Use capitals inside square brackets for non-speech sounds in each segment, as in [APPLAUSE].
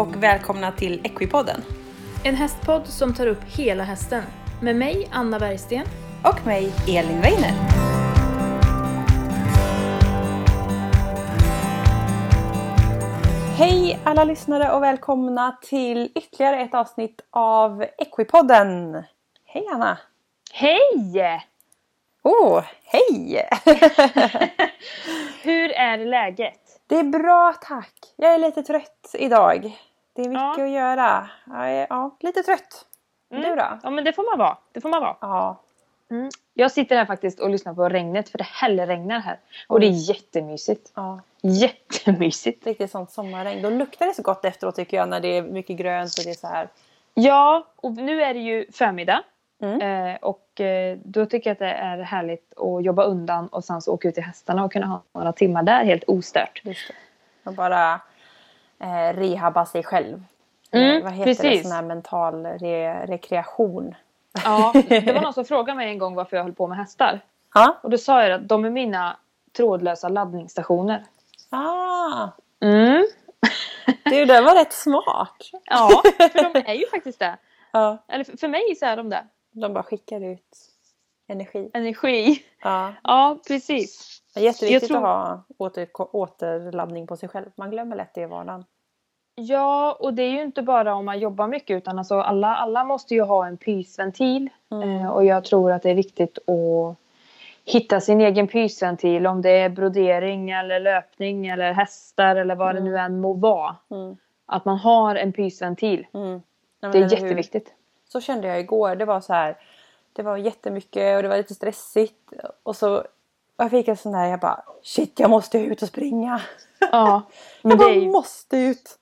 Och välkomna till Equipodden. En hästpodd som tar upp hela hästen. Med mig, Anna Bergsten. Och mig, Elin Weiner. Hej alla lyssnare och välkomna till ytterligare ett avsnitt av Equipodden. Hej Anna! Hej! Oh, hej! [LAUGHS] Hur är läget? Det är bra tack. Jag är lite trött idag. Det är mycket Ja. att göra. Är, ja, lite trött. Mm. Du då? Ja men det får man vara. Det får man vara. Ja. Jag sitter här faktiskt och lyssnar på regnet för det hällregnar här. Och det är jättemysigt. ja. Jättemysigt. Riktigt sånt sommarregn. Då luktar det så gott efteråt tycker jag när det är mycket grönt och det är så här. Ja, och nu är det ju förmiddag. Mm. Eh, och eh, då tycker jag att det är härligt att jobba undan och sen så åka ut till hästarna och kunna ha några timmar där helt ostört. Just det. Och bara eh, rehabba sig själv. Mm, Eh, Vad heter det? precis. Sån här mental re- rekreation. Ja, [LAUGHS] det var någon som frågade mig en gång varför jag höll på med hästar. Ja. Och då sa jag att de är mina trådlösa laddningsstationer. Ah, Mm. du, det var rätt smart. Ja, för de är ju faktiskt det. [LAUGHS] Ja. Eller för, för mig så är de det. De bara skickar ut energi. Energi. Ja. Ja, precis. Det är jätteviktigt tror- att ha åter, återladdning på sig själv. Man glömmer lätt det i vardagen. Ja, och det är ju inte bara om man jobbar mycket utan alltså alla, alla måste ju ha en pysventil. Mm. Eh, och jag tror att det är viktigt att hitta sin egen pysventil. Om det är brodering eller löpning eller hästar eller vad det nu än må vara. Mm. Att man har en pysventil. Mm. Men Det är eller hur? jätteviktigt. Så kände jag igår. Det var så här. Det var jättemycket och det var lite stressigt. Och så jag fick en sån där. Jag bara shit jag måste ut och springa. Ja, [LAUGHS] men Jag det bara är måste ut.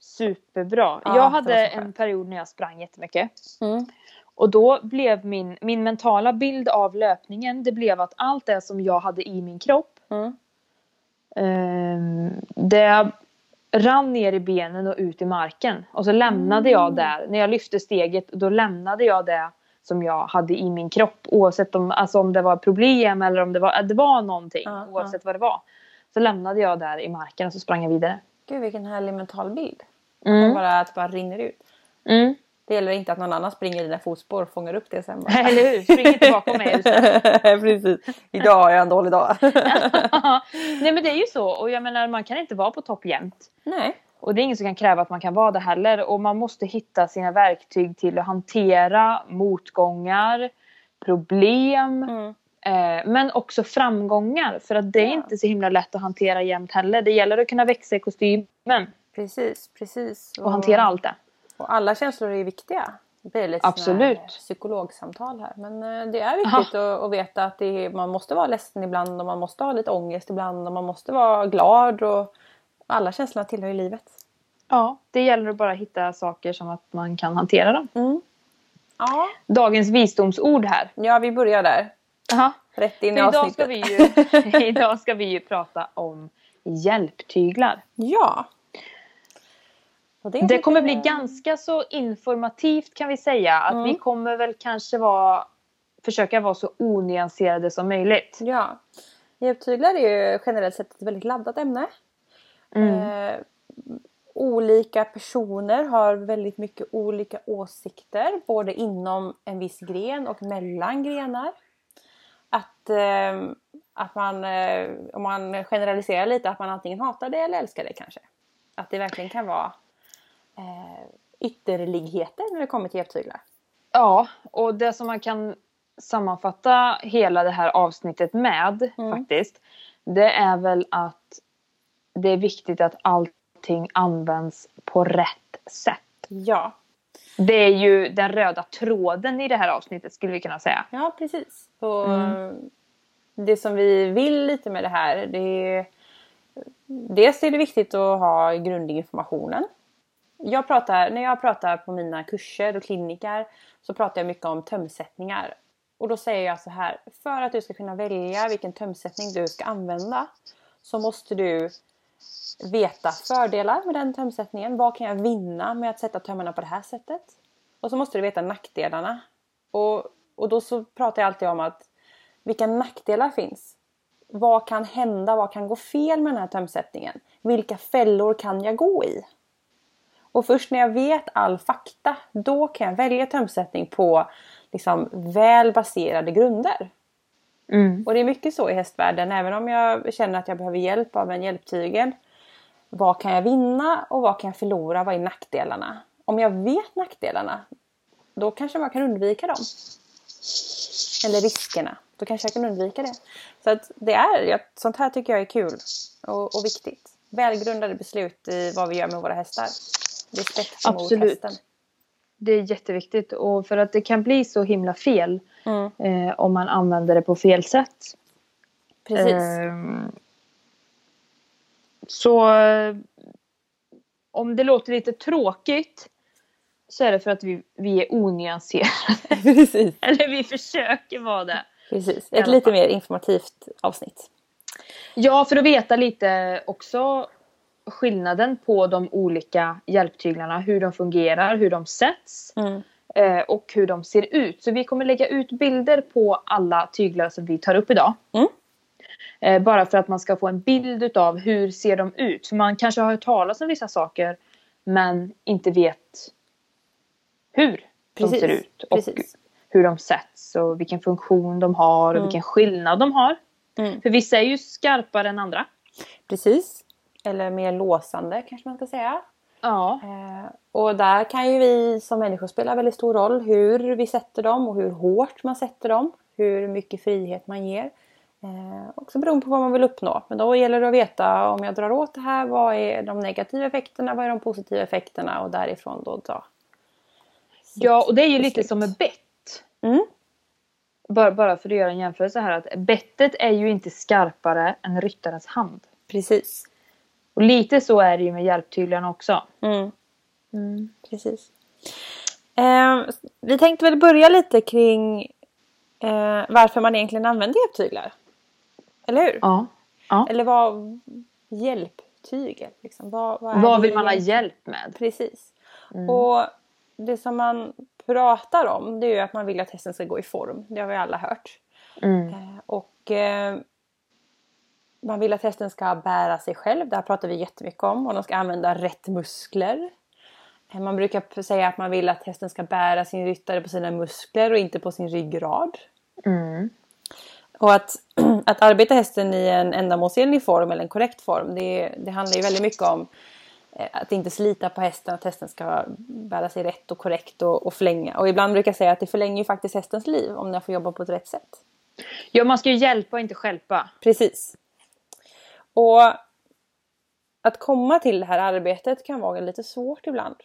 superbra. Ja, jag hade en period när jag sprang jättemycket. Mm. Och då blev min, min mentala bild av löpningen, det blev att allt det som jag hade i min kropp, Mm. ehm, det rann ner i benen och ut i marken. Och så lämnade jag där, när jag lyfte steget, då lämnade jag det som jag hade i min kropp. Oavsett om, alltså om det var problem eller om det var, det var någonting, Ja, oavsett vad det var. Så lämnade jag där i marken och så sprang jag vidare. Gud vilken härlig mental bild. Mm. Bara att det bara rinner ut. Mm. Det gäller inte att någon annan springer i dina fotspår och fångar upp det sen. Bara. Eller hur? Spring inte bakom mig. [LAUGHS] Precis. Idag har jag en dålig dag. [LAUGHS] Nej men det är ju så och jag menar man kan inte vara på topp jämt. Nej. Och det är ingen som kan kräva att man kan vara det heller och man måste hitta sina verktyg till att hantera motgångar, problem Mm. eh, men också framgångar för att det är Ja. inte så himla lätt att hantera jämt heller. Det gäller att kunna växa i kostymen Precis, precis. och hantera allt det. Och alla känslor är viktiga. Det blir lite Absolut. här psykologsamtal här. Men eh, det är viktigt att, att veta att är, man måste vara ledsen ibland och man måste ha lite ångest ibland och man måste vara glad. Och alla känslorna tillhör ju livet. Ja, det gäller att bara hitta saker som att man kan hantera dem. Mm. Ja. Dagens visdomsord här. ja, vi börjar där. Aha. Rätt in i idag avsnittet. ska, vi ju, [LAUGHS] idag ska vi ju prata om hjälptyglar. Ja. Det lite- kommer bli ganska så informativt kan vi säga. Att Mm. vi kommer väl kanske vara, försöka vara så onyanserade som möjligt. Ja. Hjälptyglar är ju generellt sett ett väldigt laddat ämne. Mm. Eh, olika personer har väldigt mycket olika åsikter både inom en viss gren och mellan grenar. Att, eh, att man, eh, om man generaliserar lite, att man antingen hatar det eller älskar det kanske. Att det verkligen kan vara eh, ytterligheter när det kommer till hjälptyglar. Ja, och det som man kan sammanfatta hela det här avsnittet med Mm. faktiskt. Det är väl att det är viktigt att allting används på rätt sätt. Ja, Det är ju den röda tråden i det här avsnittet skulle vi kunna säga. Ja, precis. Och Mm. Det som vi vill lite med det här, det är... Dels är det viktigt att ha grundinformationen. Jag pratar, när jag pratar på mina kurser och kliniker så pratar jag mycket om tömsättningar. Och då säger jag så här, för att du ska kunna välja vilken tömsättning du ska använda så måste du veta fördelar med den tömsättningen. Vad kan jag vinna med att sätta tömmarna på det här sättet? Och så måste du veta nackdelarna. Och, och då så pratar jag alltid om att vilka nackdelar finns. Vad kan hända? Vad kan gå fel med den här tömsättningen? Vilka fällor kan jag gå i? Och först när jag vet all fakta, då kan jag välja tömsättning på liksom, väl baserade grunder. Mm. Och det är mycket så i hästvärlden, även om jag känner att jag behöver hjälp av en hjälptygel. Vad kan jag vinna och vad kan jag förlora? Vad är nackdelarna? Om jag vet nackdelarna, då kanske man kan undvika dem. Eller riskerna. Då kanske jag kan undvika det. Så att det är, sånt här tycker jag är kul och, och viktigt. Välgrundade beslut i vad vi gör med våra hästar. Respekt mot Absolut. hästen. Det är jätteviktigt och för att det kan bli så himla fel Mm, eh, om man använder det på fel sätt. precis. Ehm, så eh, om det låter lite tråkigt så är det för att vi, vi är onyanserade. [LAUGHS] precis. Eller vi försöker vara det. precis. Ett lite mer informativt avsnitt. Ja, för att veta lite också skillnaden på de olika hjälptyglarna. Hur de fungerar, hur de sätts Mm. eh, och hur de ser ut. Så vi kommer lägga ut bilder på alla tyglar som vi tar upp idag. Mm. Eh, bara för att man ska få en bild av hur ser de ut. För man kanske har hört talas om vissa saker men inte vet hur Precis, de ser ut. Och precis. hur de sätts och vilken funktion de har och Mm. vilken skillnad de har. Mm. För vissa är ju skarpare än andra. Precis. Eller mer låsande kanske man ska säga. Ja. Eh, och där kan ju vi som människor spela väldigt stor roll. Hur vi sätter dem och hur hårt man sätter dem. Hur mycket frihet man ger. Eh, också beroende på vad man vill uppnå. Men då gäller det att veta om jag drar åt det här. Vad är de negativa effekterna? Vad är de positiva effekterna? Och därifrån då ta. ja, och det är ju lite beslut. som med bett. Mm. Bara, bara för att göra en jämförelse här. att Bettet är ju inte skarpare än ryttarens hand. Precis. Och lite så är det ju med hjälptyglarna också. Mm. Mm, precis. Eh, vi tänkte väl börja lite kring eh, varför man egentligen använder hjälptyglar. Eller hur? Ja. ja. Eller vad hjälptygel. Liksom. Vad, vad, Vad vill man ha hjälp med? Precis. Mm. Och det som man pratar om det är ju att man vill att hästen ska gå i form. Det har vi alla hört. Mm. Eh, och eh, man vill att hästen ska bära sig själv. Det här pratar vi jättemycket om. Och de ska använda rätt muskler. Eh, Man brukar säga att man vill att hästen ska bära sin ryttare på sina muskler och inte på sin ryggrad. Mm. Och att, [CLEARS THROAT] att arbeta hästen i en ändamålsenlig form eller en korrekt form det, det handlar ju väldigt mycket om eh, att inte slita på hästen, att hästen ska bära sig rätt och korrekt och, och förlänga. Och ibland brukar jag säga att det förlänger ju faktiskt hästens liv om den får jobba på ett rätt sätt. Ja, man ska ju hjälpa och inte stjälpa. Precis. Och att komma till det här arbetet kan vara lite svårt ibland.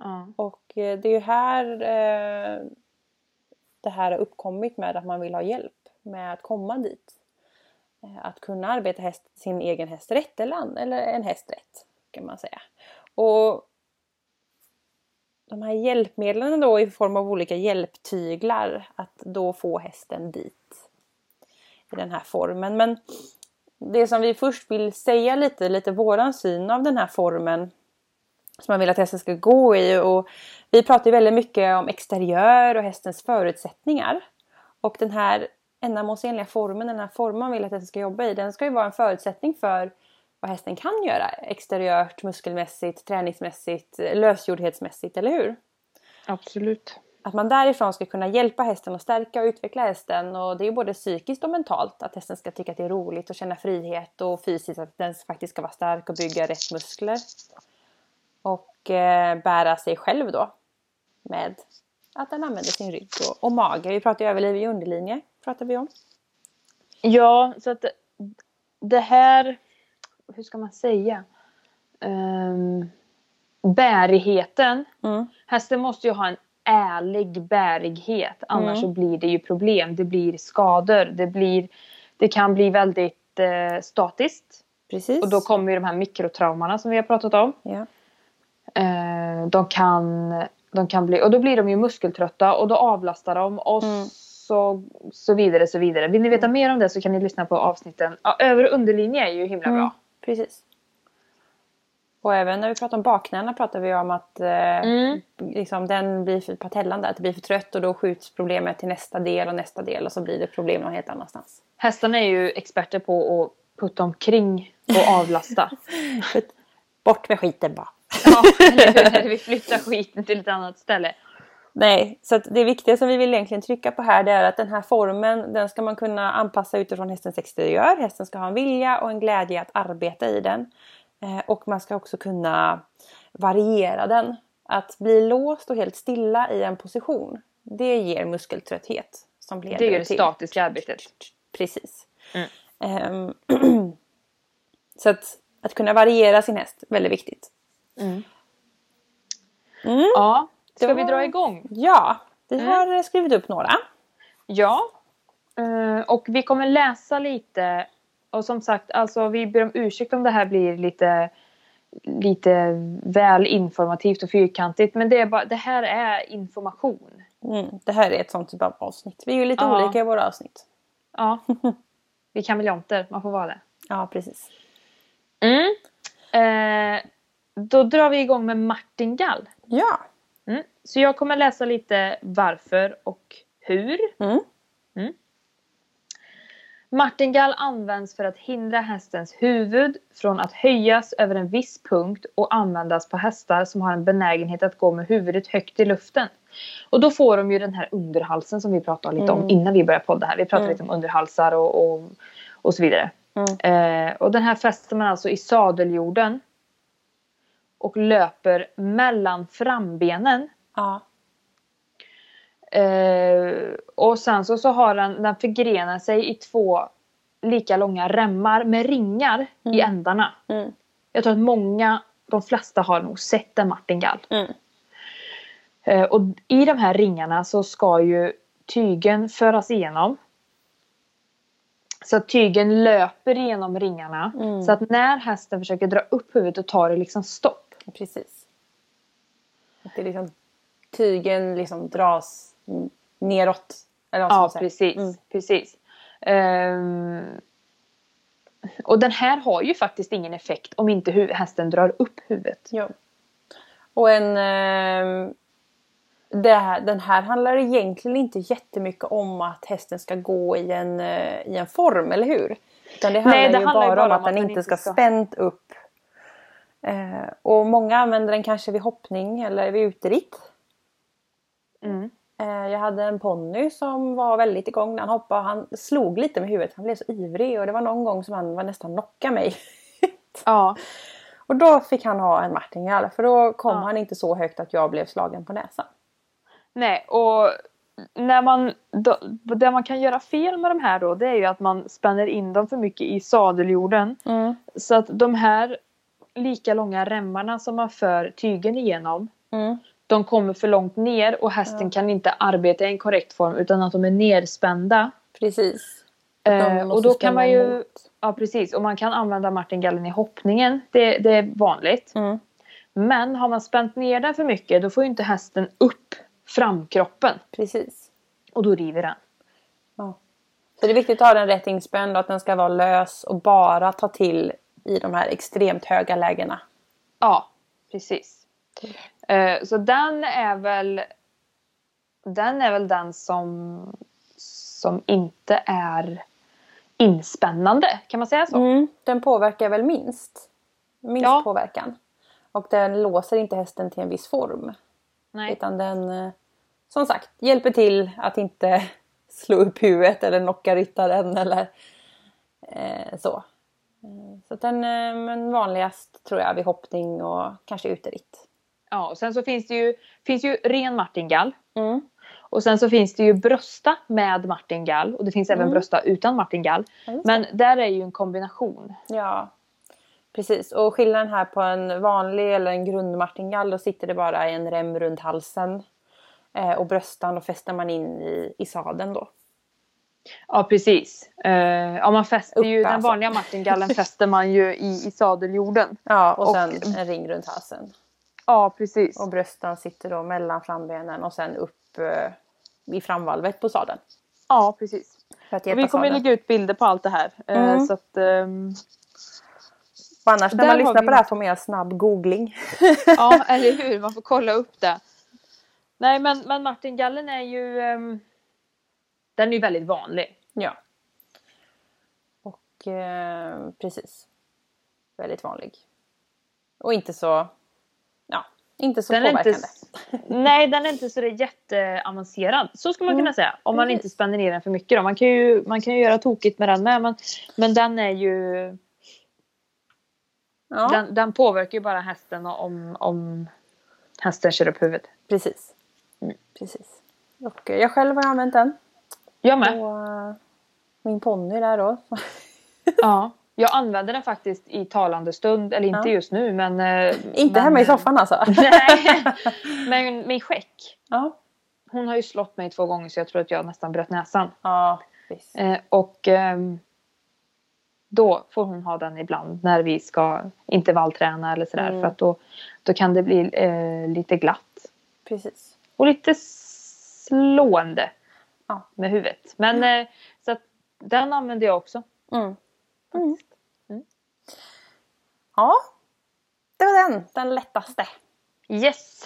Ja. Och eh, det är ju här eh, det här har uppkommit med att man vill ha hjälp med att komma dit. Eh, Att kunna arbeta häst, sin egen häst rätt eller, an- eller en häst rätt kan man säga. Och de här hjälpmedlen då i form av olika hjälptyglar att då få hästen dit i den här formen. Men det som vi först vill säga lite, lite våran syn av den här formen som man vill att hästen ska gå i. Och vi pratar ju väldigt mycket om exteriör och hästens förutsättningar. Och den här ändamålsenliga formen, den här formen man vill att hästen ska jobba i, den ska ju vara en förutsättning för vad hästen kan göra exteriört, muskelmässigt, träningsmässigt, lösgjordhetsmässigt, eller hur? Absolut. Att man därifrån ska kunna hjälpa hästen och stärka och utveckla hästen. Och det är både psykiskt och mentalt. Att hästen ska tycka att det är roligt och känna frihet. Och fysiskt att den faktiskt ska vara stark och bygga rätt muskler. Och eh, bära sig själv då. Med att den använder sin rygg och, och mage. Vi pratar ju överliv i underlinje. Pratar vi om. Ja, så att det- här... Hur ska man säga? Um, bärigheten. Mm. Hästen måste ju ha en ärlig bärighet. Annars Mm. så blir det ju problem. Det blir skador. Det, blir, det kan bli väldigt eh, statiskt. Precis. Och då kommer ju de här mikrotraumorna som vi har pratat om. ja. Eh, de, kan, de kan bli, och då blir de ju muskeltrötta och då avlastar de och Mm. så, så vidare så vidare. Vill ni veta mer om det så kan ni lyssna på avsnitten. Ja, över och underlinje är ju himla Mm. bra. Precis. Och även när vi pratar om bakknäna pratar vi om att eh, Mm. liksom, den blir för, patellan där, att det blir för trött och då skjuts problemet till nästa del och nästa del och så blir det problem någon helt annanstans. Hästarna är ju experter på att putta omkring och avlasta. [LAUGHS] Bort med skiten bara. Ja, [LAUGHS] eller hur? Vi flyttar skiten till ett annat ställe. Nej, så det viktiga som vi vill egentligen trycka på här det är att den här formen den ska man kunna anpassa utifrån hästens exteriör. Hästen ska ha en vilja och en glädje att arbeta i den. Eh, och man ska också kunna variera den. Att bli låst och helt stilla i en position det ger muskeltrötthet. Som leder Det är det till... statiska arbetet. Precis. Mm. Ehm, [CLEARS THROAT] så att, att kunna variera sin häst, väldigt viktigt. Mm. Mm. Ja, ska Det vi var- dra igång? Ja, vi Mm. har skrivit upp några. Ja. Eh, och vi kommer läsa lite. Och som sagt, alltså vi ber om ursäkt om det här blir lite lite väl informativt och fyrkantigt. Men det, är bara, det här är information. Mm. Det här är ett sånt typ av avsnitt. Vi är ju lite Ja. olika i våra avsnitt. Ja. [LAUGHS] Vi kameleonter, man får vara det. Ja, precis. Mm. Eh, då drar vi igång med martingall. Ja. Mm. Så jag kommer läsa lite varför och hur. Mm. Martingall används för att hindra hästens huvud från att höjas över en viss punkt och användas på hästar som har en benägenhet att gå med huvudet högt i luften. Och då får de ju den här underhalsen som vi pratade lite om Mm. innan vi började podda här. Vi pratade Mm. lite om underhalsar och, och, och så vidare. Mm. Eh, och den här fäster man alltså i sadeljorden. Och löper mellan frambenen. Ja. Eh, och sen så, så har den, den förgrenar sig i två lika långa remmar med ringar i Mm. ändarna. Mm. Jag tror att många, de flesta har nog sett en martingall. Mm. Eh, och i de här ringarna så ska ju tygen föras igenom. Så att tygen löper igenom ringarna. Mm. Så att när hästen försöker dra upp huvudet och tar det liksom stopp. Precis. Att det liksom, tygen liksom dras neråt. Eller ska Ja, precis. Mm. precis. Ehm, och den här har ju faktiskt ingen effekt om inte hästen drar upp huvudet. Jo. Och en... det här, den här handlar egentligen inte jättemycket om att hästen ska gå i en, eh, i en form, eller hur? Utan det handlar Nej, det ju handlar bara, bara om att den inte ska spänt upp. Eh, och många använder den kanske vid hoppning eller vid uteritt. Mm. Eh, jag hade en ponny som var väldigt igång när han hoppade. Han slog lite med huvudet. Han blev så ivrig och det var någon gång som han var nästan knocka mig. [LAUGHS] Ja, och då fick han ha en martingall för då kom Ja. han inte så högt att jag blev slagen på näsan. nej och när man, då, det man kan göra fel med de här då det är ju att man spänner in dem för mycket i sadeljorden. Så att de här lika långa remmarna som man för tygen igenom Mm. De kommer för långt ner och hästen Ja. kan inte arbeta i en korrekt form utan att de är nerspända. Precis. Eh, och då kan man ju, emot. ja precis, och man kan använda martingallen i hoppningen. Det, det är vanligt. Mm. Men har man spänt ner den för mycket då får ju inte hästen upp framkroppen. Precis. Och då river den. Ja. Så det är viktigt att ha den rätt inspänd och att den ska vara lös och bara ta till i de här extremt höga lägena. Ja, precis. Eh, så den är väl den är väl den som, som inte är inspännande. Kan man säga så? Mm. Den påverkar väl minst. Minst Ja. påverkan. Och den låser inte hästen till en viss form. Nej. Utan den, eh, som sagt, hjälper till att inte [LAUGHS] slå upp huvudet eller knocka ryttaren eller eh, så. Eh, Så den men vanligast tror jag vid hoppning och kanske uteritt. Ja, och sen så finns det ju, finns ju ren martingall. Mm. Och sen så finns det ju brösta med martingall och det finns även Mm. brösta utan martingall. Men där är ju en kombination. Ja, precis. Och skillnaden här på en vanlig eller en grundmartingall då sitter det bara en rem runt halsen. Eh, och bröstan då fäster man in i, i sadeln då. Ja precis. Uh, ja, man fäster ju, Uppe den alltså. vanliga martingallen [LAUGHS] fäster man ju i, i sadeljorden. Ja, och, Och- sen en ring runt halsen. Ja precis. Och bröstan sitter då mellan frambenen och sen upp eh, i framvalvet på sadeln. Ja precis. Vi kommer lägga ut bilder på allt det här. Eh, Mm. så att, ehm, Och annars när man lyssnar vi- på det här får man göra snabb googling. [LAUGHS] ja [LAUGHS] eller hur, man får kolla upp det. Nej men, men martingallen är ju ehm, Den är ju väldigt vanlig. ja. Och eh, precis. Väldigt vanlig. Och inte så inte så Den påverkande. inte, nej, den är inte så jätteavancerad. Så skulle man Mm, kunna säga. Om man inte spänner ner den för mycket. Då. Man, kan ju, man kan ju göra tokigt med den med. Men, men den är ju... Ja, Den, den påverkar ju bara hästen om, om hästen kör upp huvudet. precis. Mm. precis. Och eh, jag själv har använt den. Jag med. Och eh, min ponny där då. Ja. [LAUGHS] Jag använder den faktiskt i talande stund. Eller inte Ja. just nu men... eh, Inte men, hemma i soffan alltså. [LAUGHS] Nej. [LAUGHS] Men min skäck. ja. Hon har ju slått mig två gånger så jag tror att jag nästan bröt näsan. ja, visst. Eh, och ehm, då får hon ha den ibland när vi ska intervallträna eller sådär. Mm. För att då, då kan det bli eh, lite glatt. Precis. Och lite slående Ja. med huvudet. Men eh, så att den använder jag också. Mm. Faktiskt. Ja, det var den. Den lättaste. Yes!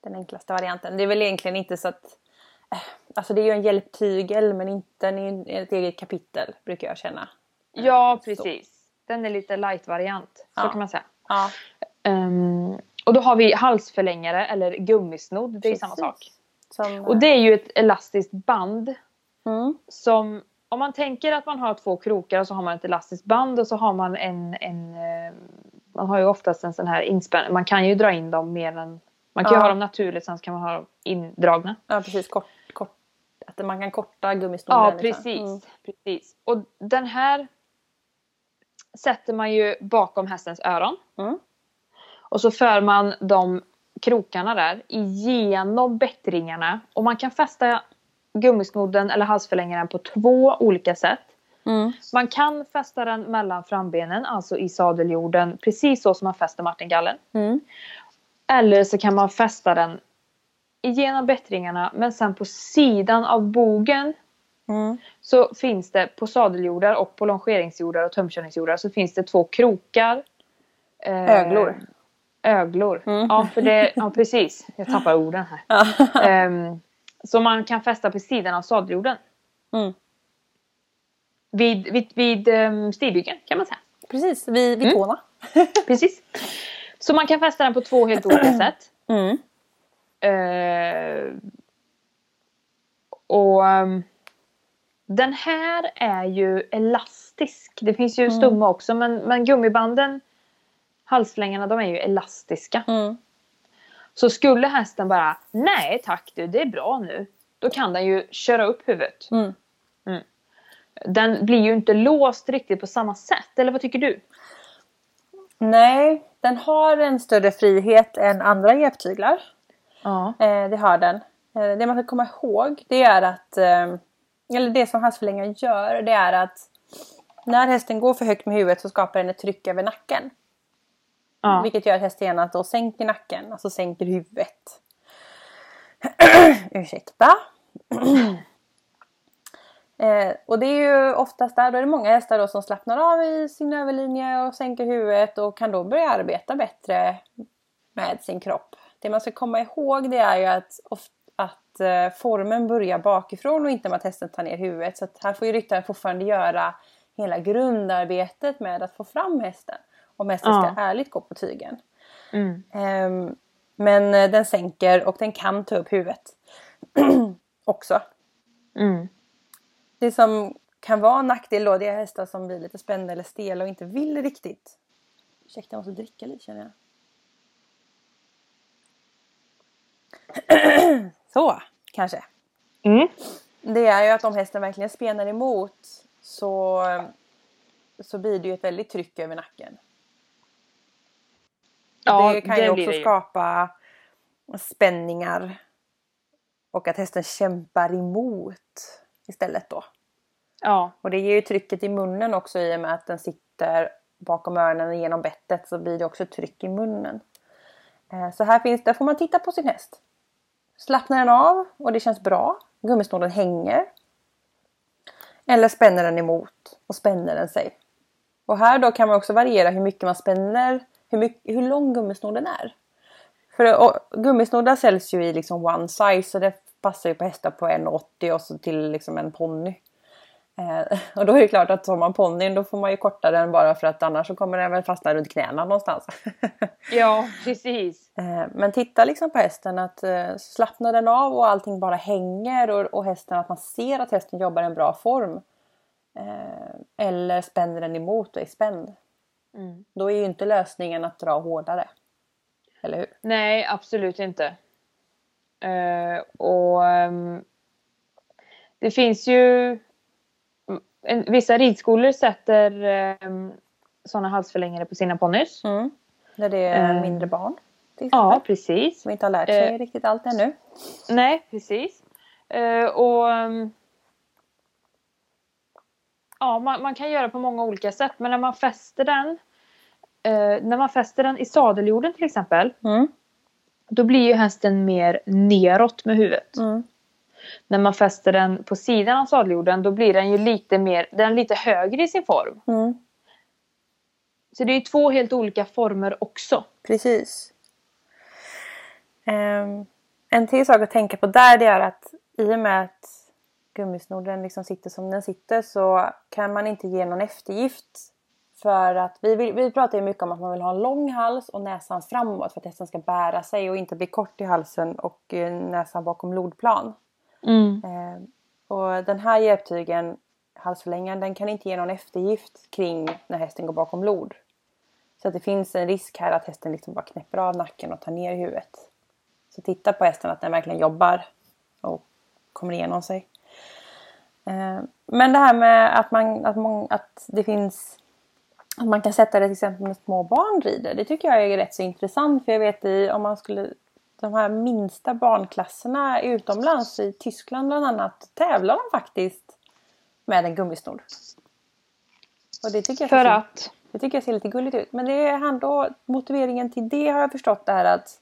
Den enklaste varianten. Det är väl egentligen inte så att... eh, Alltså det är ju en hjälptygel men inte ju ett eget kapitel brukar jag känna. Ja, precis. Den är lite light-variant. Så Ja. kan man säga. Ja, Ehm, och då har vi halsförlängare eller gummisnodd. Det är ju samma precis. sak. Som, Och det är ju ett elastiskt band Mm. som om man tänker att man har två krokar och så har man ett elastiskt band och så har man en, en eh, man har ju oftast en sån här inspänning. Man kan ju dra in dem mer än man kan ju Ja. ha dem naturligt sen kan man ha dem indragna. Ja precis, kort, kort, att man kan korta gummisnoden. Ja liksom. precis, Mm. precis. Och den här sätter man ju bakom hästens öron. Mm. Och så för man de krokarna där igenom bättringarna. Och man kan fästa gummisnodden eller halsförlängaren på två olika sätt. Mm. Man kan fästa den mellan frambenen, alltså i sadeljorden, precis så som man fäster martingallen. Mm. Eller så kan man fästa den igenom bättringarna men sen på sidan av bogen Mm. så finns det på sadeljordar och på longeringsjordar och tömkörningsjordar så finns det två krokar. Eh, Öglor. Öglor. Mm. Ja, för det, ja, precis. Jag tappar orden här. [LAUGHS] Ja. Ehm, som man kan fästa på sidan av sadeljorden. Mm. Vid, vid, vid um, stigbyggen kan man säga. Precis, vid, vid Mm. tårna. [LAUGHS] [LAUGHS] Precis. Så man kan fästa den på två helt olika [CLEARS THROAT] sätt. Mm. Eh, och ehm, den här är ju elastisk. Det finns ju Mm. stumma också men, men gummibanden, halsförlängarna, de är ju elastiska. Mm. Så skulle hästen bara nej tack du, det är bra nu. Då kan den ju köra upp huvudet. Mm. Den blir ju inte låst riktigt på samma sätt. Eller vad tycker du? Nej, den har en större frihet än andra hjälptyglar. Ja. Eh, det har den. Eh, det man ska komma ihåg det är att, eh, eller det som halsförlängaren gör, det är att när hästen går för högt med huvudet så skapar den ett tryck över nacken ja. Vilket gör att hästen då sänker nacken, alltså sänker huvudet. [CLEARS THROAT] Ursäkta. [CLEARS THROAT] eh, och det är ju oftast där, då är det många hästar då som slappnar av i sin överlinje och sänker huvudet och kan då börja arbeta bättre med sin kropp. Det man ska komma ihåg det är ju att, att eh, formen börjar bakifrån och inte med att hästen tar ner huvudet. Så att här får ju ryttaren fortfarande göra hela grundarbetet med att få fram hästen. Om hästen Ja. ska ärligt gå på tygen. Mm. Ehm, men eh, den sänker och den kan ta upp huvudet. [CLEARS THROAT] Också. Mm. Det som kan vara en nackdel då det är hästar som blir lite spända eller stela och inte vill riktigt. Ursäkta jag måste dricka lite känner jag. [CLEARS THROAT] Så, kanske. Mm. Det är ju att om hästen verkligen spenar emot så, så blir det ju ett väldigt tryck över nacken. Ja, det kan ju blir också det skapa spänningar. Och att hästen kämpar emot istället då. Ja. Och det ger ju trycket i munnen också i och med att den sitter bakom öronen genom bettet så blir det också tryck i munnen. Eh, Så här finns, där får man titta på sin häst. Slappnar den av och det känns bra, gummisnodden hänger. Eller spänner den emot och spänner den sig. Och här då kan man också variera hur mycket man spänner, hur, mycket, hur lång gummisnodden är. För och, gummisnoddar säljs ju i liksom one size så det passar ju på hästar på 1,80 och så till liksom en ponny. Eh, [LAUGHS] och då är det klart att tar man ponnyn då får man ju korta den bara för att annars så kommer den väl fastna runt knäna någonstans. [LAUGHS] Ja, precis. Eh, men titta liksom på hästen att eh, slappnar den av och allting bara hänger och, och hästen att man ser att hästen jobbar i en bra form. Eh, eller spänner den emot och är spänd. Mm. Då är ju inte lösningen att dra hårdare. Eller hur? Nej, absolut inte. Eh, och ehm, det finns ju en, vissa ridskolor sätter um, sådana halsförlängare på sina ponnys. Mm. När det är Eh, mindre barn. Ja, precis. Som inte har lärt sig Eh. riktigt allt ännu. Nej, precis. Och ehm, Ja, man, man kan göra på många olika sätt. Men när man fäster den eh, När man fäster den i sadeljorden till exempel. Mm. Då blir ju hästen mer neråt med huvudet. Mm. När man fäster den på sidan av sadeljorden då blir den ju lite mer, den lite högre i sin form. Mm. Så det är två helt olika former också. Precis. Ehm, en till sak att tänka på där det är att i och med att gummisnodden liksom sitter som den sitter så kan man inte ge någon eftergift. För att vi, vill, vi pratar ju mycket om att man vill ha en lång hals och näsan framåt för att hästen ska bära sig och inte bli kort i halsen och eh, näsan bakom lodplan. Eh, och den här hjälptygen, halsförlängaren, den kan inte ge någon eftergift kring när hästen går bakom lod. Så att det finns en risk här att hästen liksom bara knäpper av nacken och tar ner huvudet. Så titta på hästen att den verkligen jobbar och kommer igenom sig. Eh, Men det här med att, man, att, mång, att det finns att man kan sätta det till exempel när små barn rider. Det tycker jag är rätt så intressant. För jag vet i, om man skulle de här minsta barnklasserna utomlands, i Tyskland bland annat, tävlar de faktiskt med en gummisnodd. Och det tycker jag För ser- att? det tycker jag ser lite gulligt ut. Men det är han då, motiveringen till det har jag förstått är att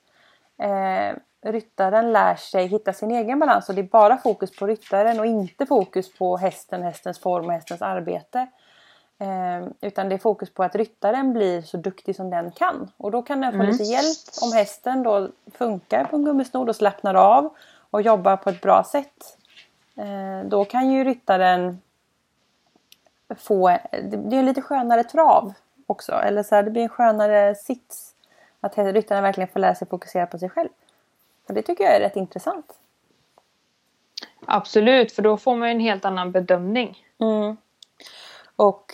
eh, ryttaren lär sig hitta sin egen balans. Och det är bara fokus på ryttaren och inte fokus på hästen, hästens form och hästens arbete. Eh, utan det är fokus på att ryttaren blir så duktig som den kan. Och då kan den få Mm. lite hjälp om hästen då funkar på en gummisnodd och slappnar av och jobbar på ett bra sätt. Eh, då kan ju ryttaren få, det blir en lite skönare trav också. Eller så här, det blir en skönare sits. Att ryttaren verkligen får lära sig fokusera på sig själv. Och det tycker jag är rätt intressant. Absolut, för då får man en helt annan bedömning. Mm. Och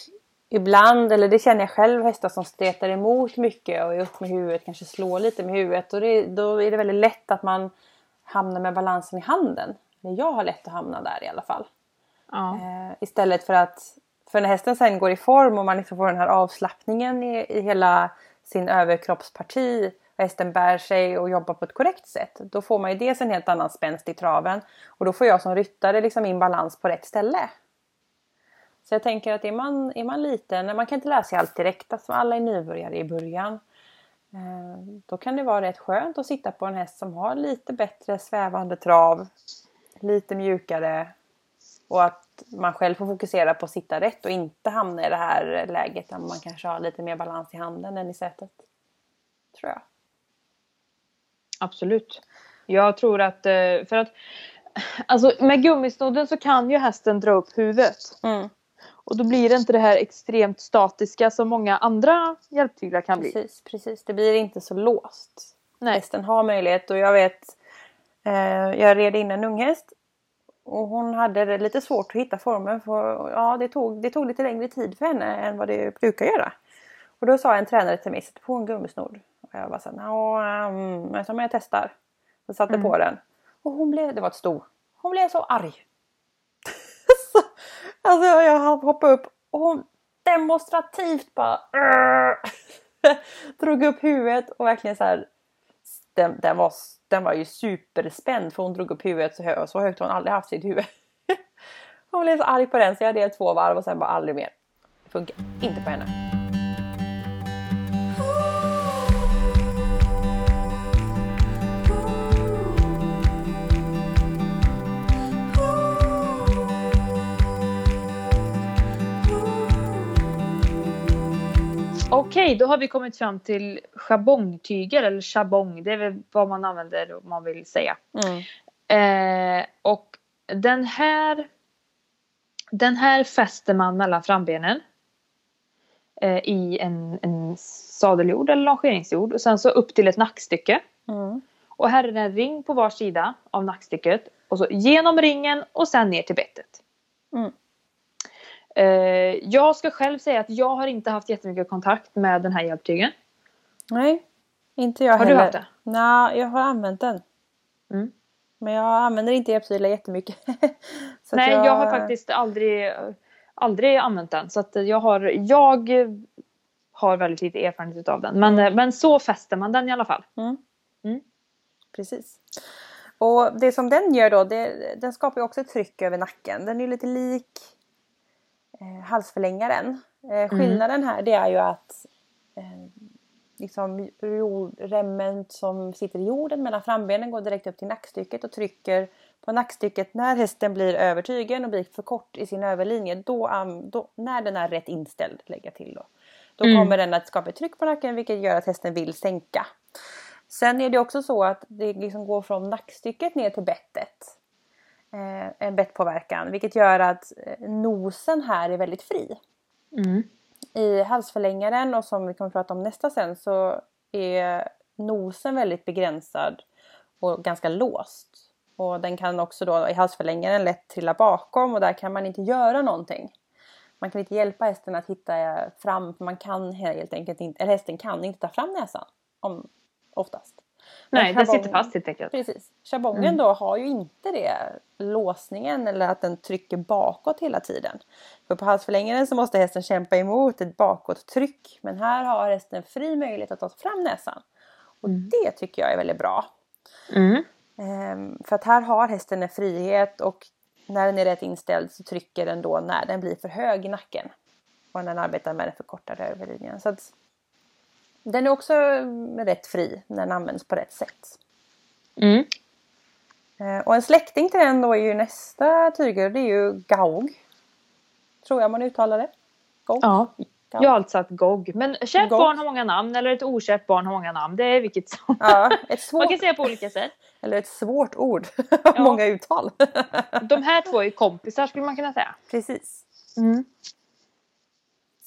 ibland, eller det känner jag själv, hästar som stretar emot mycket och är upp med huvudet, kanske slår lite med huvudet. Och det, då är det väldigt lätt att man hamnar med balansen i handen. Eller jag har lätt att hamna där i alla fall. Ja. Eh, istället för att, för när hästen sen går i form och man liksom får den här avslappningen i, i hela sin överkroppsparti hästen bär sig och jobbar på ett korrekt sätt. Då får man ju dels en helt annan spänst i traven och då får jag som ryttare liksom min balans på rätt ställe. Så jag tänker att är man, är man liten, man kan inte lära sig allt direkt, alltså alla är nybörjare i början. Eh, då kan det vara rätt skönt att sitta på en häst som har lite bättre svävande trav, lite mjukare och att man själv får fokusera på att sitta rätt och inte hamna i det här läget där man kanske har lite mer balans i handen än i sätet. Tror jag. Absolut. Jag tror att, eh, för att Alltså med gummisnodden så kan ju hästen dra upp huvudet. Mm, Och då blir det inte det här extremt statiska som många andra hjälptyglar kan bli. precis, precis. Det blir inte så låst. Nej. Hästen har möjlighet och jag vet eh, Jag red in en unghäst och hon hade det lite svårt att hitta formen för ja, det, tog, det tog lite längre tid för henne än vad det brukar göra. Och då sa en tränare till mig, sätt på en gummisnodd. Och jag bara såhär, ja, mm, men jag sa, men jag testar. Så satte Mm. på den. Och hon blev, det var ett sto. Hon blev så arg. så, [LAUGHS] alltså jag hoppade upp och hon demonstrativt bara [LAUGHS] drog upp huvudet och verkligen så här. Den, den, var, den var ju superspänd för hon drog upp huvudet så, hö, så högt har hon aldrig haft sitt huvud. [LAUGHS] hon blev så arg på den så jag red två varv och sen bara aldrig mer. Det funkar inte på henne. Okej, då har vi kommit fram till schabongtyger eller chabong. Det är väl vad man använder om man vill säga. Mm. Eh, och den här Den här fäster man mellan frambenen. Eh, I en, en sadeljord eller longeringsjord. Och sen så upp till ett nackstycke. Mm. Och här är det en ring på var sida av nackstycket. Och så genom ringen och sen ner till bettet. Mm. Eh, jag ska själv säga att jag har inte haft jättemycket kontakt med den här hjälptygen. Nej, inte jag Har du heller. haft det? Nej, jag har använt den. Mm. Men jag använder inte hjälptyglar jättemycket. [LAUGHS] Så Nej, jag... har faktiskt aldrig, aldrig använt den. Så jag har, jag har väldigt lite erfarenhet av den. Men, men så fäster man den i alla fall. Mm. Mm. Precis. Och det som den gör då, det, den skapar ju också ett tryck över nacken. Den är lite lik eh, halsförlängaren. Eh, skillnaden här det är ju att eh, liksom remmen som sitter i jorden mellan frambenen går direkt upp till nackstycket och trycker på nackstycket när hästen blir över tygen och blir för kort i sin överlinje. Då, då, när den är rätt inställd, lägga till då. Då Mm. kommer den att skapa ett tryck på nacken vilket gör att hästen vill sänka. Sen är det också så att det liksom går från nackstycket ner till bettet. Eh, en bettpåverkan vilket gör att eh, nosen här är väldigt fri. Mm. I halsförlängaren och som vi kommer att prata om nästa sen så är nosen väldigt begränsad och ganska låst. Och den kan också då i halsförlängaren lätt trilla bakom och där kan man inte göra någonting. Man kan inte hjälpa hästen att hitta fram för man kan helt enkelt inte, eller hästen kan inte ta fram näsan. Om, oftast. Nej, den sitter fast helt enkelt. Precis. Schabongen Mm. då har ju inte det låsningen eller att den trycker bakåt hela tiden. För på halsförlängaren så måste hästen kämpa emot ett bakåttryck. Men här har hästen fri möjlighet att ta fram näsan. Och Mm. det tycker jag är väldigt bra. Mm. Ehm, för att här har hästen en frihet och när den är rätt inställd så trycker den då när den blir för hög i nacken. Och när den arbetar med den förkortade överlinjen. Så att den är också rätt fri när den används på rätt sätt. Mm. Eh, Och en släkting till den då är ju nästa tyger, det är ju Gaug. Tror jag man uttalar det. Gaug. Ja, Gaug. jag har alltså sagt GOG. Men kärt barn har många namn eller ett okärt barn har många namn. Det är vilket som. Ja, ett [LAUGHS] Man svårt, kan säga på olika sätt. eller ett svårt ord. [LAUGHS] Ja. Många uttal. [LAUGHS] De här två är kompisar skulle man kunna säga. Precis. Mm.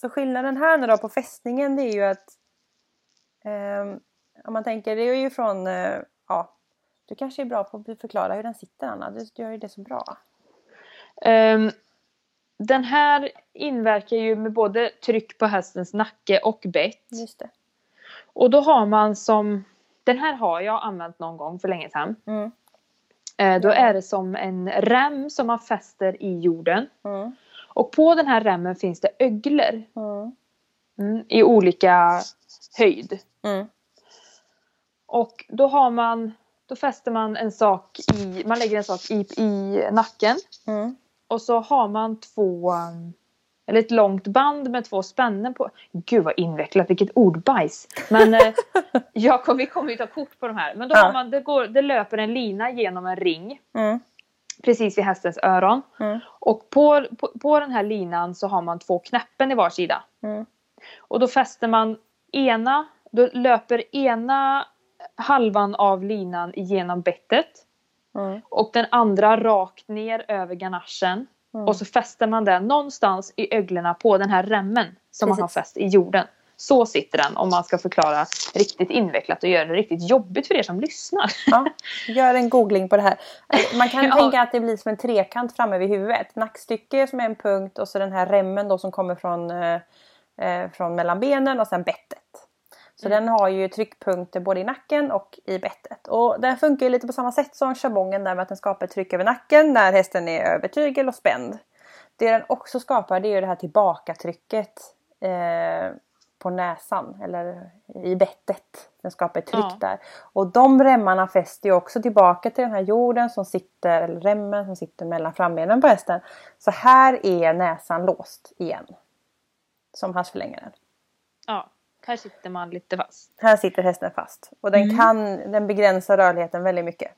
Så skillnaden här nu då på fästningen det är ju att om man tänker, det är ju från, eh, ja, du kanske är bra på att förklara hur den sitter Anna, du gör ju det så bra. Ehm, den här inverkar ju med både tryck på hästens nacke och bett. Just det. Och då har man som, den här har jag använt någon gång för länge sedan. Mm. Eh, då är det som en rem som man fäster i jorden. Mm. Och på den här remmen finns det öglor Mm. mm, i olika höjd. Mm. Och då har man, då fäster man en sak i, man lägger en sak i, i nacken. Mm. Och så har man två, eller ett långt band med två spännen på. Gud vad invecklat, vilket ordbajs. Men eh, [LAUGHS] jag kom, vi kommer ju ta kort på de här. Men då Ja. har man, det, går, det löper en lina genom en ring. Mm. Precis vid hästens öron. Mm. Och på, på, på den här linan så har man två knäppen i var sida. Mm. Och då fäster man ena, då löper ena halvan av linan genom bettet. Mm. Och den andra rakt ner över ganachen. Mm. Och så fäster man den någonstans i öglorna på den här remmen som man har Precis. fäst i jorden. Så sitter den om man ska förklara riktigt invecklat och göra det riktigt jobbigt för er som lyssnar. Ja, gör en googling på det här. Man kan [LAUGHS] Ja. tänka att det blir som en trekant framme vid huvudet. Nackstycke som är en punkt och så den här remmen då som kommer från, eh, eh, från mellan benen och sen bettet. Så Mm. den har ju tryckpunkter både i nacken och i bettet. Och den funkar ju lite på samma sätt som schabongen där med att den skapar tryck över nacken när hästen är över tygel och spänd. Det den också skapar det är ju det här tillbakatrycket eh, på näsan eller i bettet. Den skapar ett tryck Ja. där. Och de remmarna fäster ju också tillbaka till den här jorden som sitter, eller remmen som sitter mellan frambenen på hästen. Så här är näsan låst igen. Som halsförlängaren. Ja, här sitter man lite fast. Här sitter hästen fast. Och den, Mm. kan, den begränsar rörligheten väldigt mycket.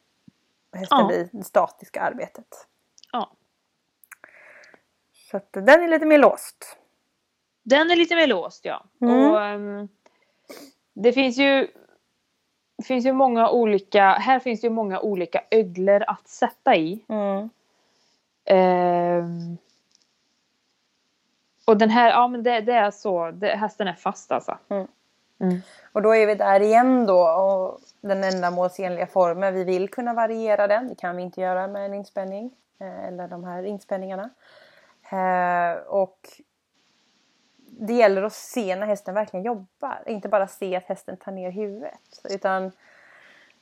Hästen Ja. blir det statiska arbetet. Ja. Så att den är lite mer låst. Den är lite mer låst ja. Mm. Och, ehm, det finns ju finns ju många olika, här finns ju många olika öglor att sätta i. Mm. Ehm, Och den här, ja men det, det är så, det, hästen är fast alltså. Mm. Mm. Och då är vi där igen då och den ändamålsenliga formen. Vi vill kunna variera den. Det kan vi inte göra med en inspänning. eh, Eller de här inspänningarna. Eh, Och det gäller att se när hästen verkligen jobbar. Inte bara se att hästen tar ner huvudet. Utan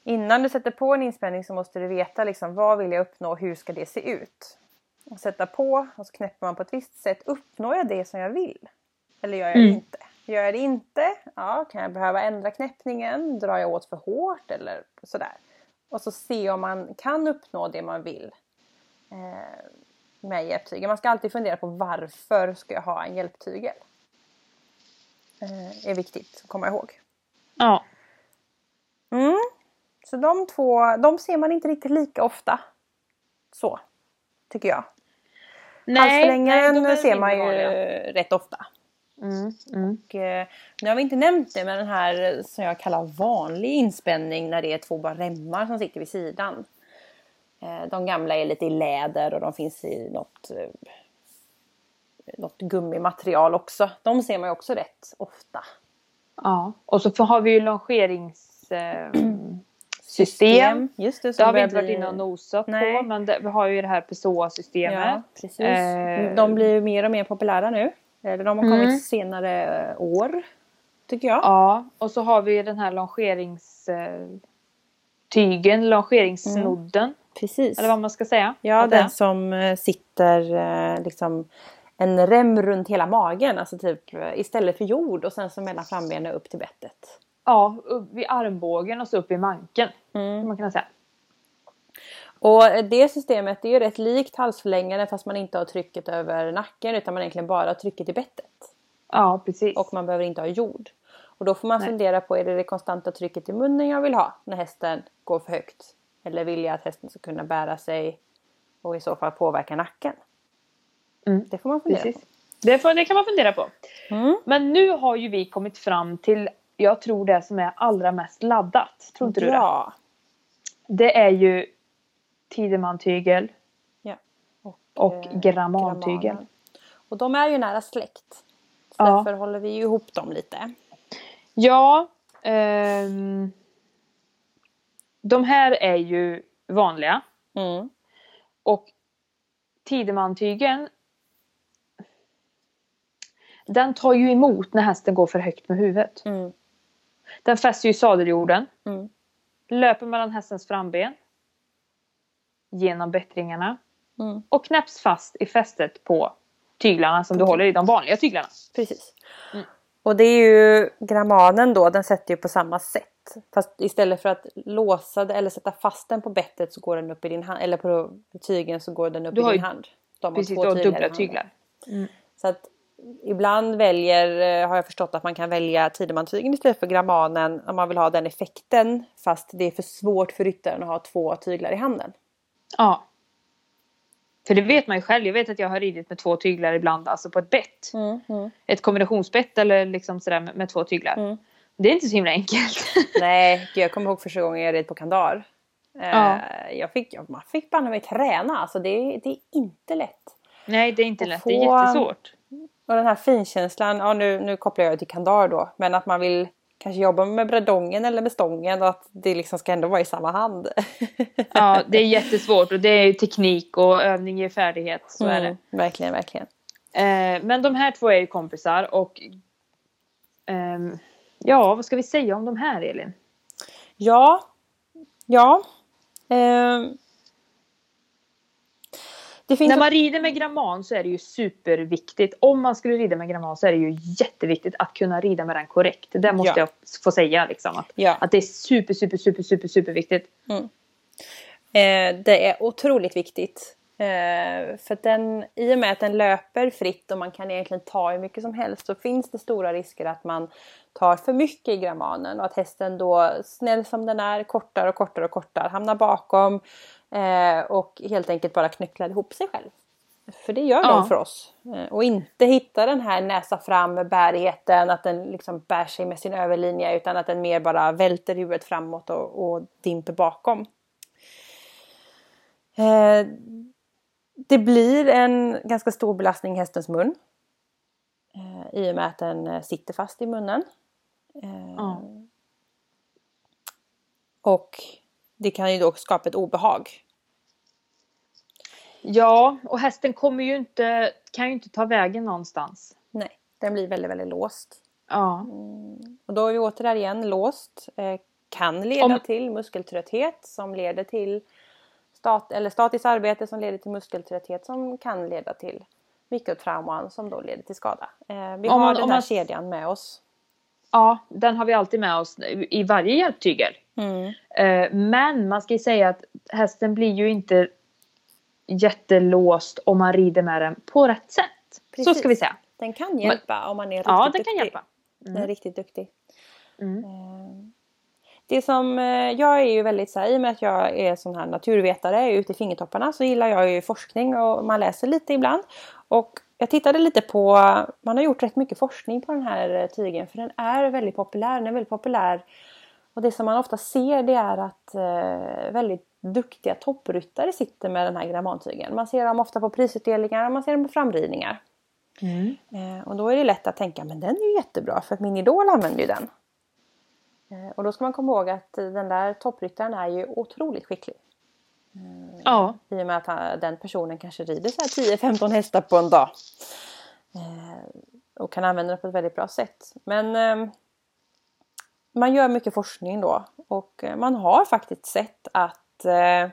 innan du sätter på en inspänning så måste du veta liksom, vad vill jag uppnå och hur ska det se ut. Och sätta på och så knäpper man på ett visst sätt. Uppnår jag det som jag vill? Eller gör jag det Mm. inte? Gör jag det inte? Ja, kan jag behöva ändra knäppningen? Drar jag åt för hårt? Eller sådär. Och så se om man kan uppnå det man vill. Eh, med hjälptygel. Man ska alltid fundera på varför ska jag ha en hjälptygel? Eh, är viktigt att komma ihåg. Ja. Mm. Så de två, de ser man inte riktigt lika ofta. Så, tycker jag. Halsförlängaren är ser man ju rätt ofta. Mm, mm. Och, eh, nu har vi inte nämnt det men den här som jag kallar vanlig inspänning när det är två bara remmar som sitter vid sidan. Eh, de gamla är lite i läder och de finns i något, eh, något gummimaterial också. De ser man ju också rätt ofta. Ja. Och så har vi ju longerings... System. Just det, Det har vi inte varit bli- inne och nosat Nej. på men det, vi har ju det här Pessoa-systemet. Ja, precis. Eh, De blir ju mer och mer populära nu. Eller de har kommit Mm. senare år. Tycker jag. Ja, och så har vi den här longerings... Eh, tygen, longeringssnodden. Precis. Eller vad man ska säga. Ja, Att det den som eh, sitter eh, liksom en rem runt hela magen. Alltså typ eh, istället för jord och sen så mellan frambenen upp till bettet. Ja, vid armbågen och så upp i manken. Mm. Man kan säga. Och det systemet är ju rätt likt halsförlängaren fast man inte har trycket över nacken utan man egentligen bara har trycket i bettet. Ja, precis. Och man behöver inte ha jord. Och då får man Nej. fundera på är det det konstanta trycket i munnen jag vill ha när hästen går för högt? Eller vill jag att hästen ska kunna bära sig och i så fall påverka nacken? Mm. Det får man fundera Precis. Det, får, det kan man fundera på. på. Mm. Men nu har ju vi kommit fram till, jag tror det som är allra mest laddat. Tror inte du det? Ja. Det är ju Tideman-tygel ja. och eh, Gramman-tygel. Grammanen. Och de är ju nära släkt. Så Ja. därför håller vi ihop dem lite. Ja. ehm, de här är ju vanliga. Mm. Och Tideman-tygeln den tar ju emot när hästen går för högt med huvudet. Mm. Den fäster ju sadeljorden. Mm. Löper mellan hästens framben. Genom bättringarna. Mm. Och knäpps fast i fästet på tyglarna som du håller i. De vanliga tyglarna. Precis. Mm. Och det är ju grammanen då, den sätter ju på samma sätt. Fast istället för att låsa det eller sätta fast den på bettet så går den upp i din hand. Eller på tygen så går den upp Du i din ju- hand. De har Precis, två du har tyglar dubbla tyglar. Så att ibland väljer, eh, har jag förstått att man kan välja Tidemantygen istället för grammanen om man vill ha den effekten. Fast det är för svårt för ryttaren att ha två tyglar i handen. Ja. För det vet man ju själv. Jag vet att jag har ridit med två tyglar ibland. Alltså på ett bett. Ett kombinationsbett eller liksom sådär med, med två tyglar. Mm. Det är inte så himla enkelt. [LAUGHS] Nej, jag kommer ihåg första gången jag red på Kandar. Eh, Ja. jag fick, man fick banne mig träna, alltså det, det är inte lätt. Nej, det är inte lätt. Det är få- jättesvårt. Och den här finkänslan, ja nu, nu kopplar jag till Kandar då, men att man vill kanske jobba med bredongen eller med stången och att det liksom ska ändå vara i samma hand. [LAUGHS] Ja, det är jättesvårt och det är ju teknik och övning ger färdighet. Så är det. Mm, verkligen, verkligen. Eh, men de här två är ju kompisar och ehm, ja, vad ska vi säga om de här Elin? Ja, ja. ehm. När man rider med gramman så är det ju superviktigt. Om man skulle rida med gramman så är det ju jätteviktigt att kunna rida med den korrekt. Det måste Ja. jag få säga liksom. Att, Ja. att det är super, super, super, super, super viktigt. Eh, det är otroligt viktigt. Eh, för den, i och med att den löper fritt och man kan egentligen ta hur mycket som helst så finns det stora risker att man tar för mycket i grammanen och att hästen då, snäll som den är, kortar och kortar och kortar, hamnar bakom eh, och helt enkelt bara knycklar ihop sig själv. För det gör Ja. de för oss. Eh, och inte hitta den här näsa fram bärigheten, att den liksom bär sig med sin överlinje utan att den mer bara välter huvudet framåt och, och dimper bakom. Eh, det blir en ganska stor belastning i hästens mun. Eh, I och med att den eh, sitter fast i munnen. Eh, Ja. Och det kan ju då skapa ett obehag. Ja, och hästen kommer ju inte, kan ju inte ta vägen någonstans. Nej, den blir väldigt, väldigt låst. Ja. Och då är vi åter där igen, låst. Eh, kan leda Om- till muskeltrötthet som leder till stat, eller statiskt arbete som leder till muskeltrötthet som kan leda till mikrotrauman som då leder till skada. Eh, vi Om har man- den här man- kedjan med oss. Ja, den har vi alltid med oss i varje hjälptygel. Eh, Men man ska ju säga att hästen blir ju inte jättelåst om man rider med den på rätt sätt. Så Precis. ska vi säga. Den kan hjälpa om man är riktigt Ja, den duktig. kan hjälpa. Den är riktigt duktig. Mm. Eh, Det som, eh, jag är ju väldigt så här, i och med att jag är sån här naturvetare ute i fingertopparna så gillar jag ju forskning och man läser lite ibland. Och jag tittade lite på, man har gjort rätt mycket forskning på den här eh, tygen för den är väldigt populär. Den är väldigt populär. Och det som man ofta ser det är att eh, väldigt duktiga toppryttare sitter med den här grammantygen. Man ser dem ofta på prisutdelningar och man ser dem på framridningar. Mm. Eh, och då är det lätt att tänka men den är ju jättebra för att min idol använder ju den. Eh, och då ska man komma ihåg att eh, den där toppryttaren är ju otroligt skicklig. Ja. I och med att den personen kanske rider så här 10-15 hästar på en dag. Eh, och kan använda det på ett väldigt bra sätt. Men ehm, man gör mycket forskning då. Och eh, man har faktiskt sett att eh,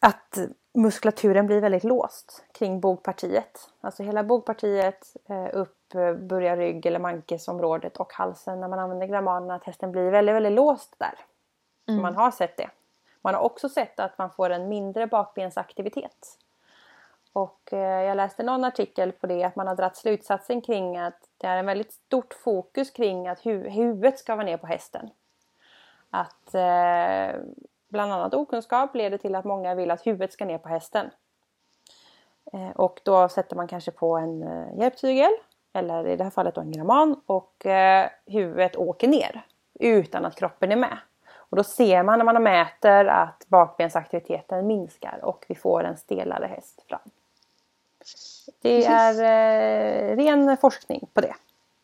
att muskulaturen blir väldigt låst kring bogpartiet. Alltså hela bogpartiet upp, börjar rygg eller mankesområdet och halsen när man använder grammanerna. Att hästen blir väldigt, väldigt låst där. Mm. Man har sett det. Man har också sett att man får en mindre bakbensaktivitet. Och eh, jag läste någon artikel på det att man har dragit slutsatsen kring att det är en väldigt stort fokus kring att hu- huvudet ska vara ner på hästen. Att eh, bland annat okunskap leder till att många vill att huvudet ska ner på hästen. Eh, och då sätter man kanske på en eh, hjälptygel eller i det här fallet då en gramman och eh, huvudet åker ner utan att kroppen är med. Och då ser man när man mäter att bakbensaktiviteten minskar och vi får en stelare häst fram. Det Precis. är eh, ren forskning på det.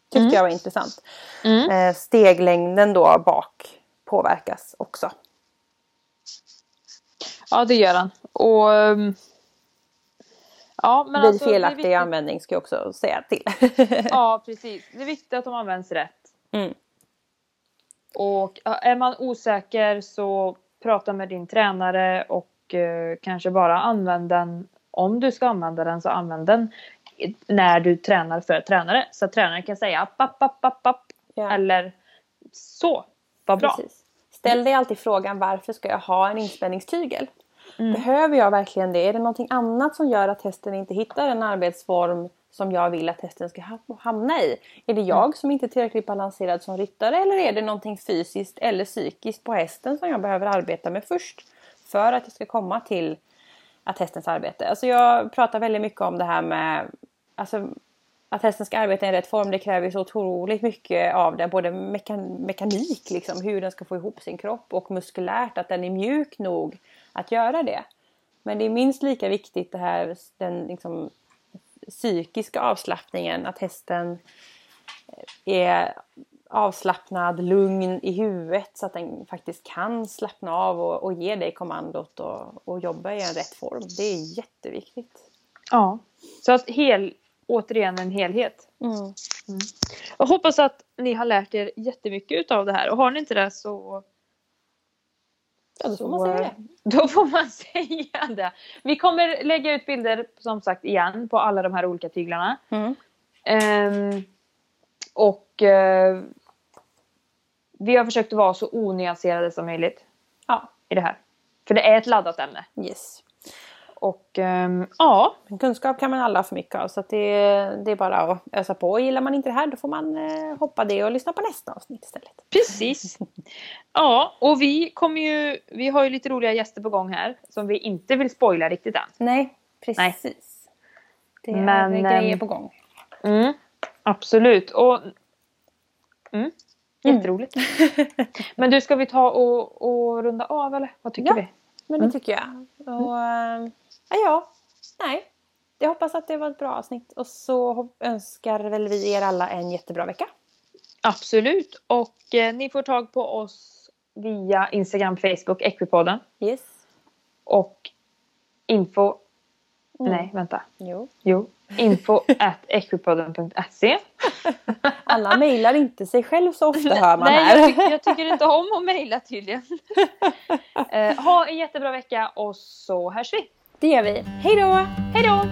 Tyckte Mm. jag var intressant. Mm. Eh, steglängden då bak påverkas också. ja, det gör den. Och... ehm, Ja, men Vid alltså, det är felaktig användning ska jag också säga till. Ja, [LAUGHS] precis. Det är viktigt att de används rätt. Mm. Och är man osäker så prata med din tränare och eh, kanske bara använd den. Om du ska använda den så använd den när du tränar för tränare. Så att tränaren kan säga app, app, app, app, app. Ja. Eller så. Vad bra. Precis. Ställ dig alltid frågan varför ska jag ha en inspänningstygel? Mm. Behöver jag verkligen det? Är det någonting annat som gör att hästen inte hittar en arbetsform som jag vill att hästen ska ha- hamna i? Är det jag som inte är tillräckligt balanserad som ryttare eller är det någonting fysiskt eller psykiskt på hästen som jag behöver arbeta med först? För att jag ska komma till att hästens arbete. Alltså jag pratar väldigt mycket om det här med alltså, att hästen ska arbeta i rätt form. Det kräver så otroligt mycket av den. Både mekan- mekanik, liksom, hur den ska få ihop sin kropp och muskulärt att den är mjuk nog att göra det. Men det är minst lika viktigt det här den liksom, psykiska avslappningen. Att hästen är avslappnad, lugn i huvudet så att den faktiskt kan slappna av och, och ge dig kommandot och, och jobba i en rätt form. Det är jätteviktigt. Ja. Så att hel, återigen en helhet. Mm. Jag hoppas att ni har lärt er jättemycket av det här. Och har ni inte det så Ja, då får man säga eh, det. Då får man [LAUGHS] säga det. Vi kommer lägga ut bilder som sagt igen på alla de här olika tyglarna. Mm. Ehm, och eh, vi har försökt vara så onyanserade som möjligt Ja, i det här. För det är ett laddat ämne. yes. Och ehm, ja, kunskap kan man alla för mycket av så det, det är bara att ösa på. Och gillar man inte det här då får man eh, hoppa det och lyssna på nästa avsnitt istället. precis. Ja, och vi kommer ju, vi har ju lite roliga gäster på gång här som vi inte vill spoila riktigt än. Nej, precis. Det är Men, grejer ehm, på gång. Mm, absolut. Och, mm, jätteroligt. [LAUGHS] Men du, ska vi ta och, och runda av eller? Vad tycker Ja. vi? Men det tycker jag. Och, eh, ja, ja, nej. jag hoppas att det var ett bra avsnitt och så önskar väl vi er alla en jättebra vecka. Absolut. Och eh, ni får tag på oss via Instagram, Facebook, Equipodden. Yes. Och info... Mm. Nej, vänta. Jo. Jo. Info [LAUGHS] at equipodden.se. [LAUGHS] Alla mejlar inte sig själv så ofta hör man Nej, här. jag tycker, jag tycker inte om att mejla tydligen. [LAUGHS] eh, ha en jättebra vecka och så hörs vi. Det gör vi. Hej då! Hej då!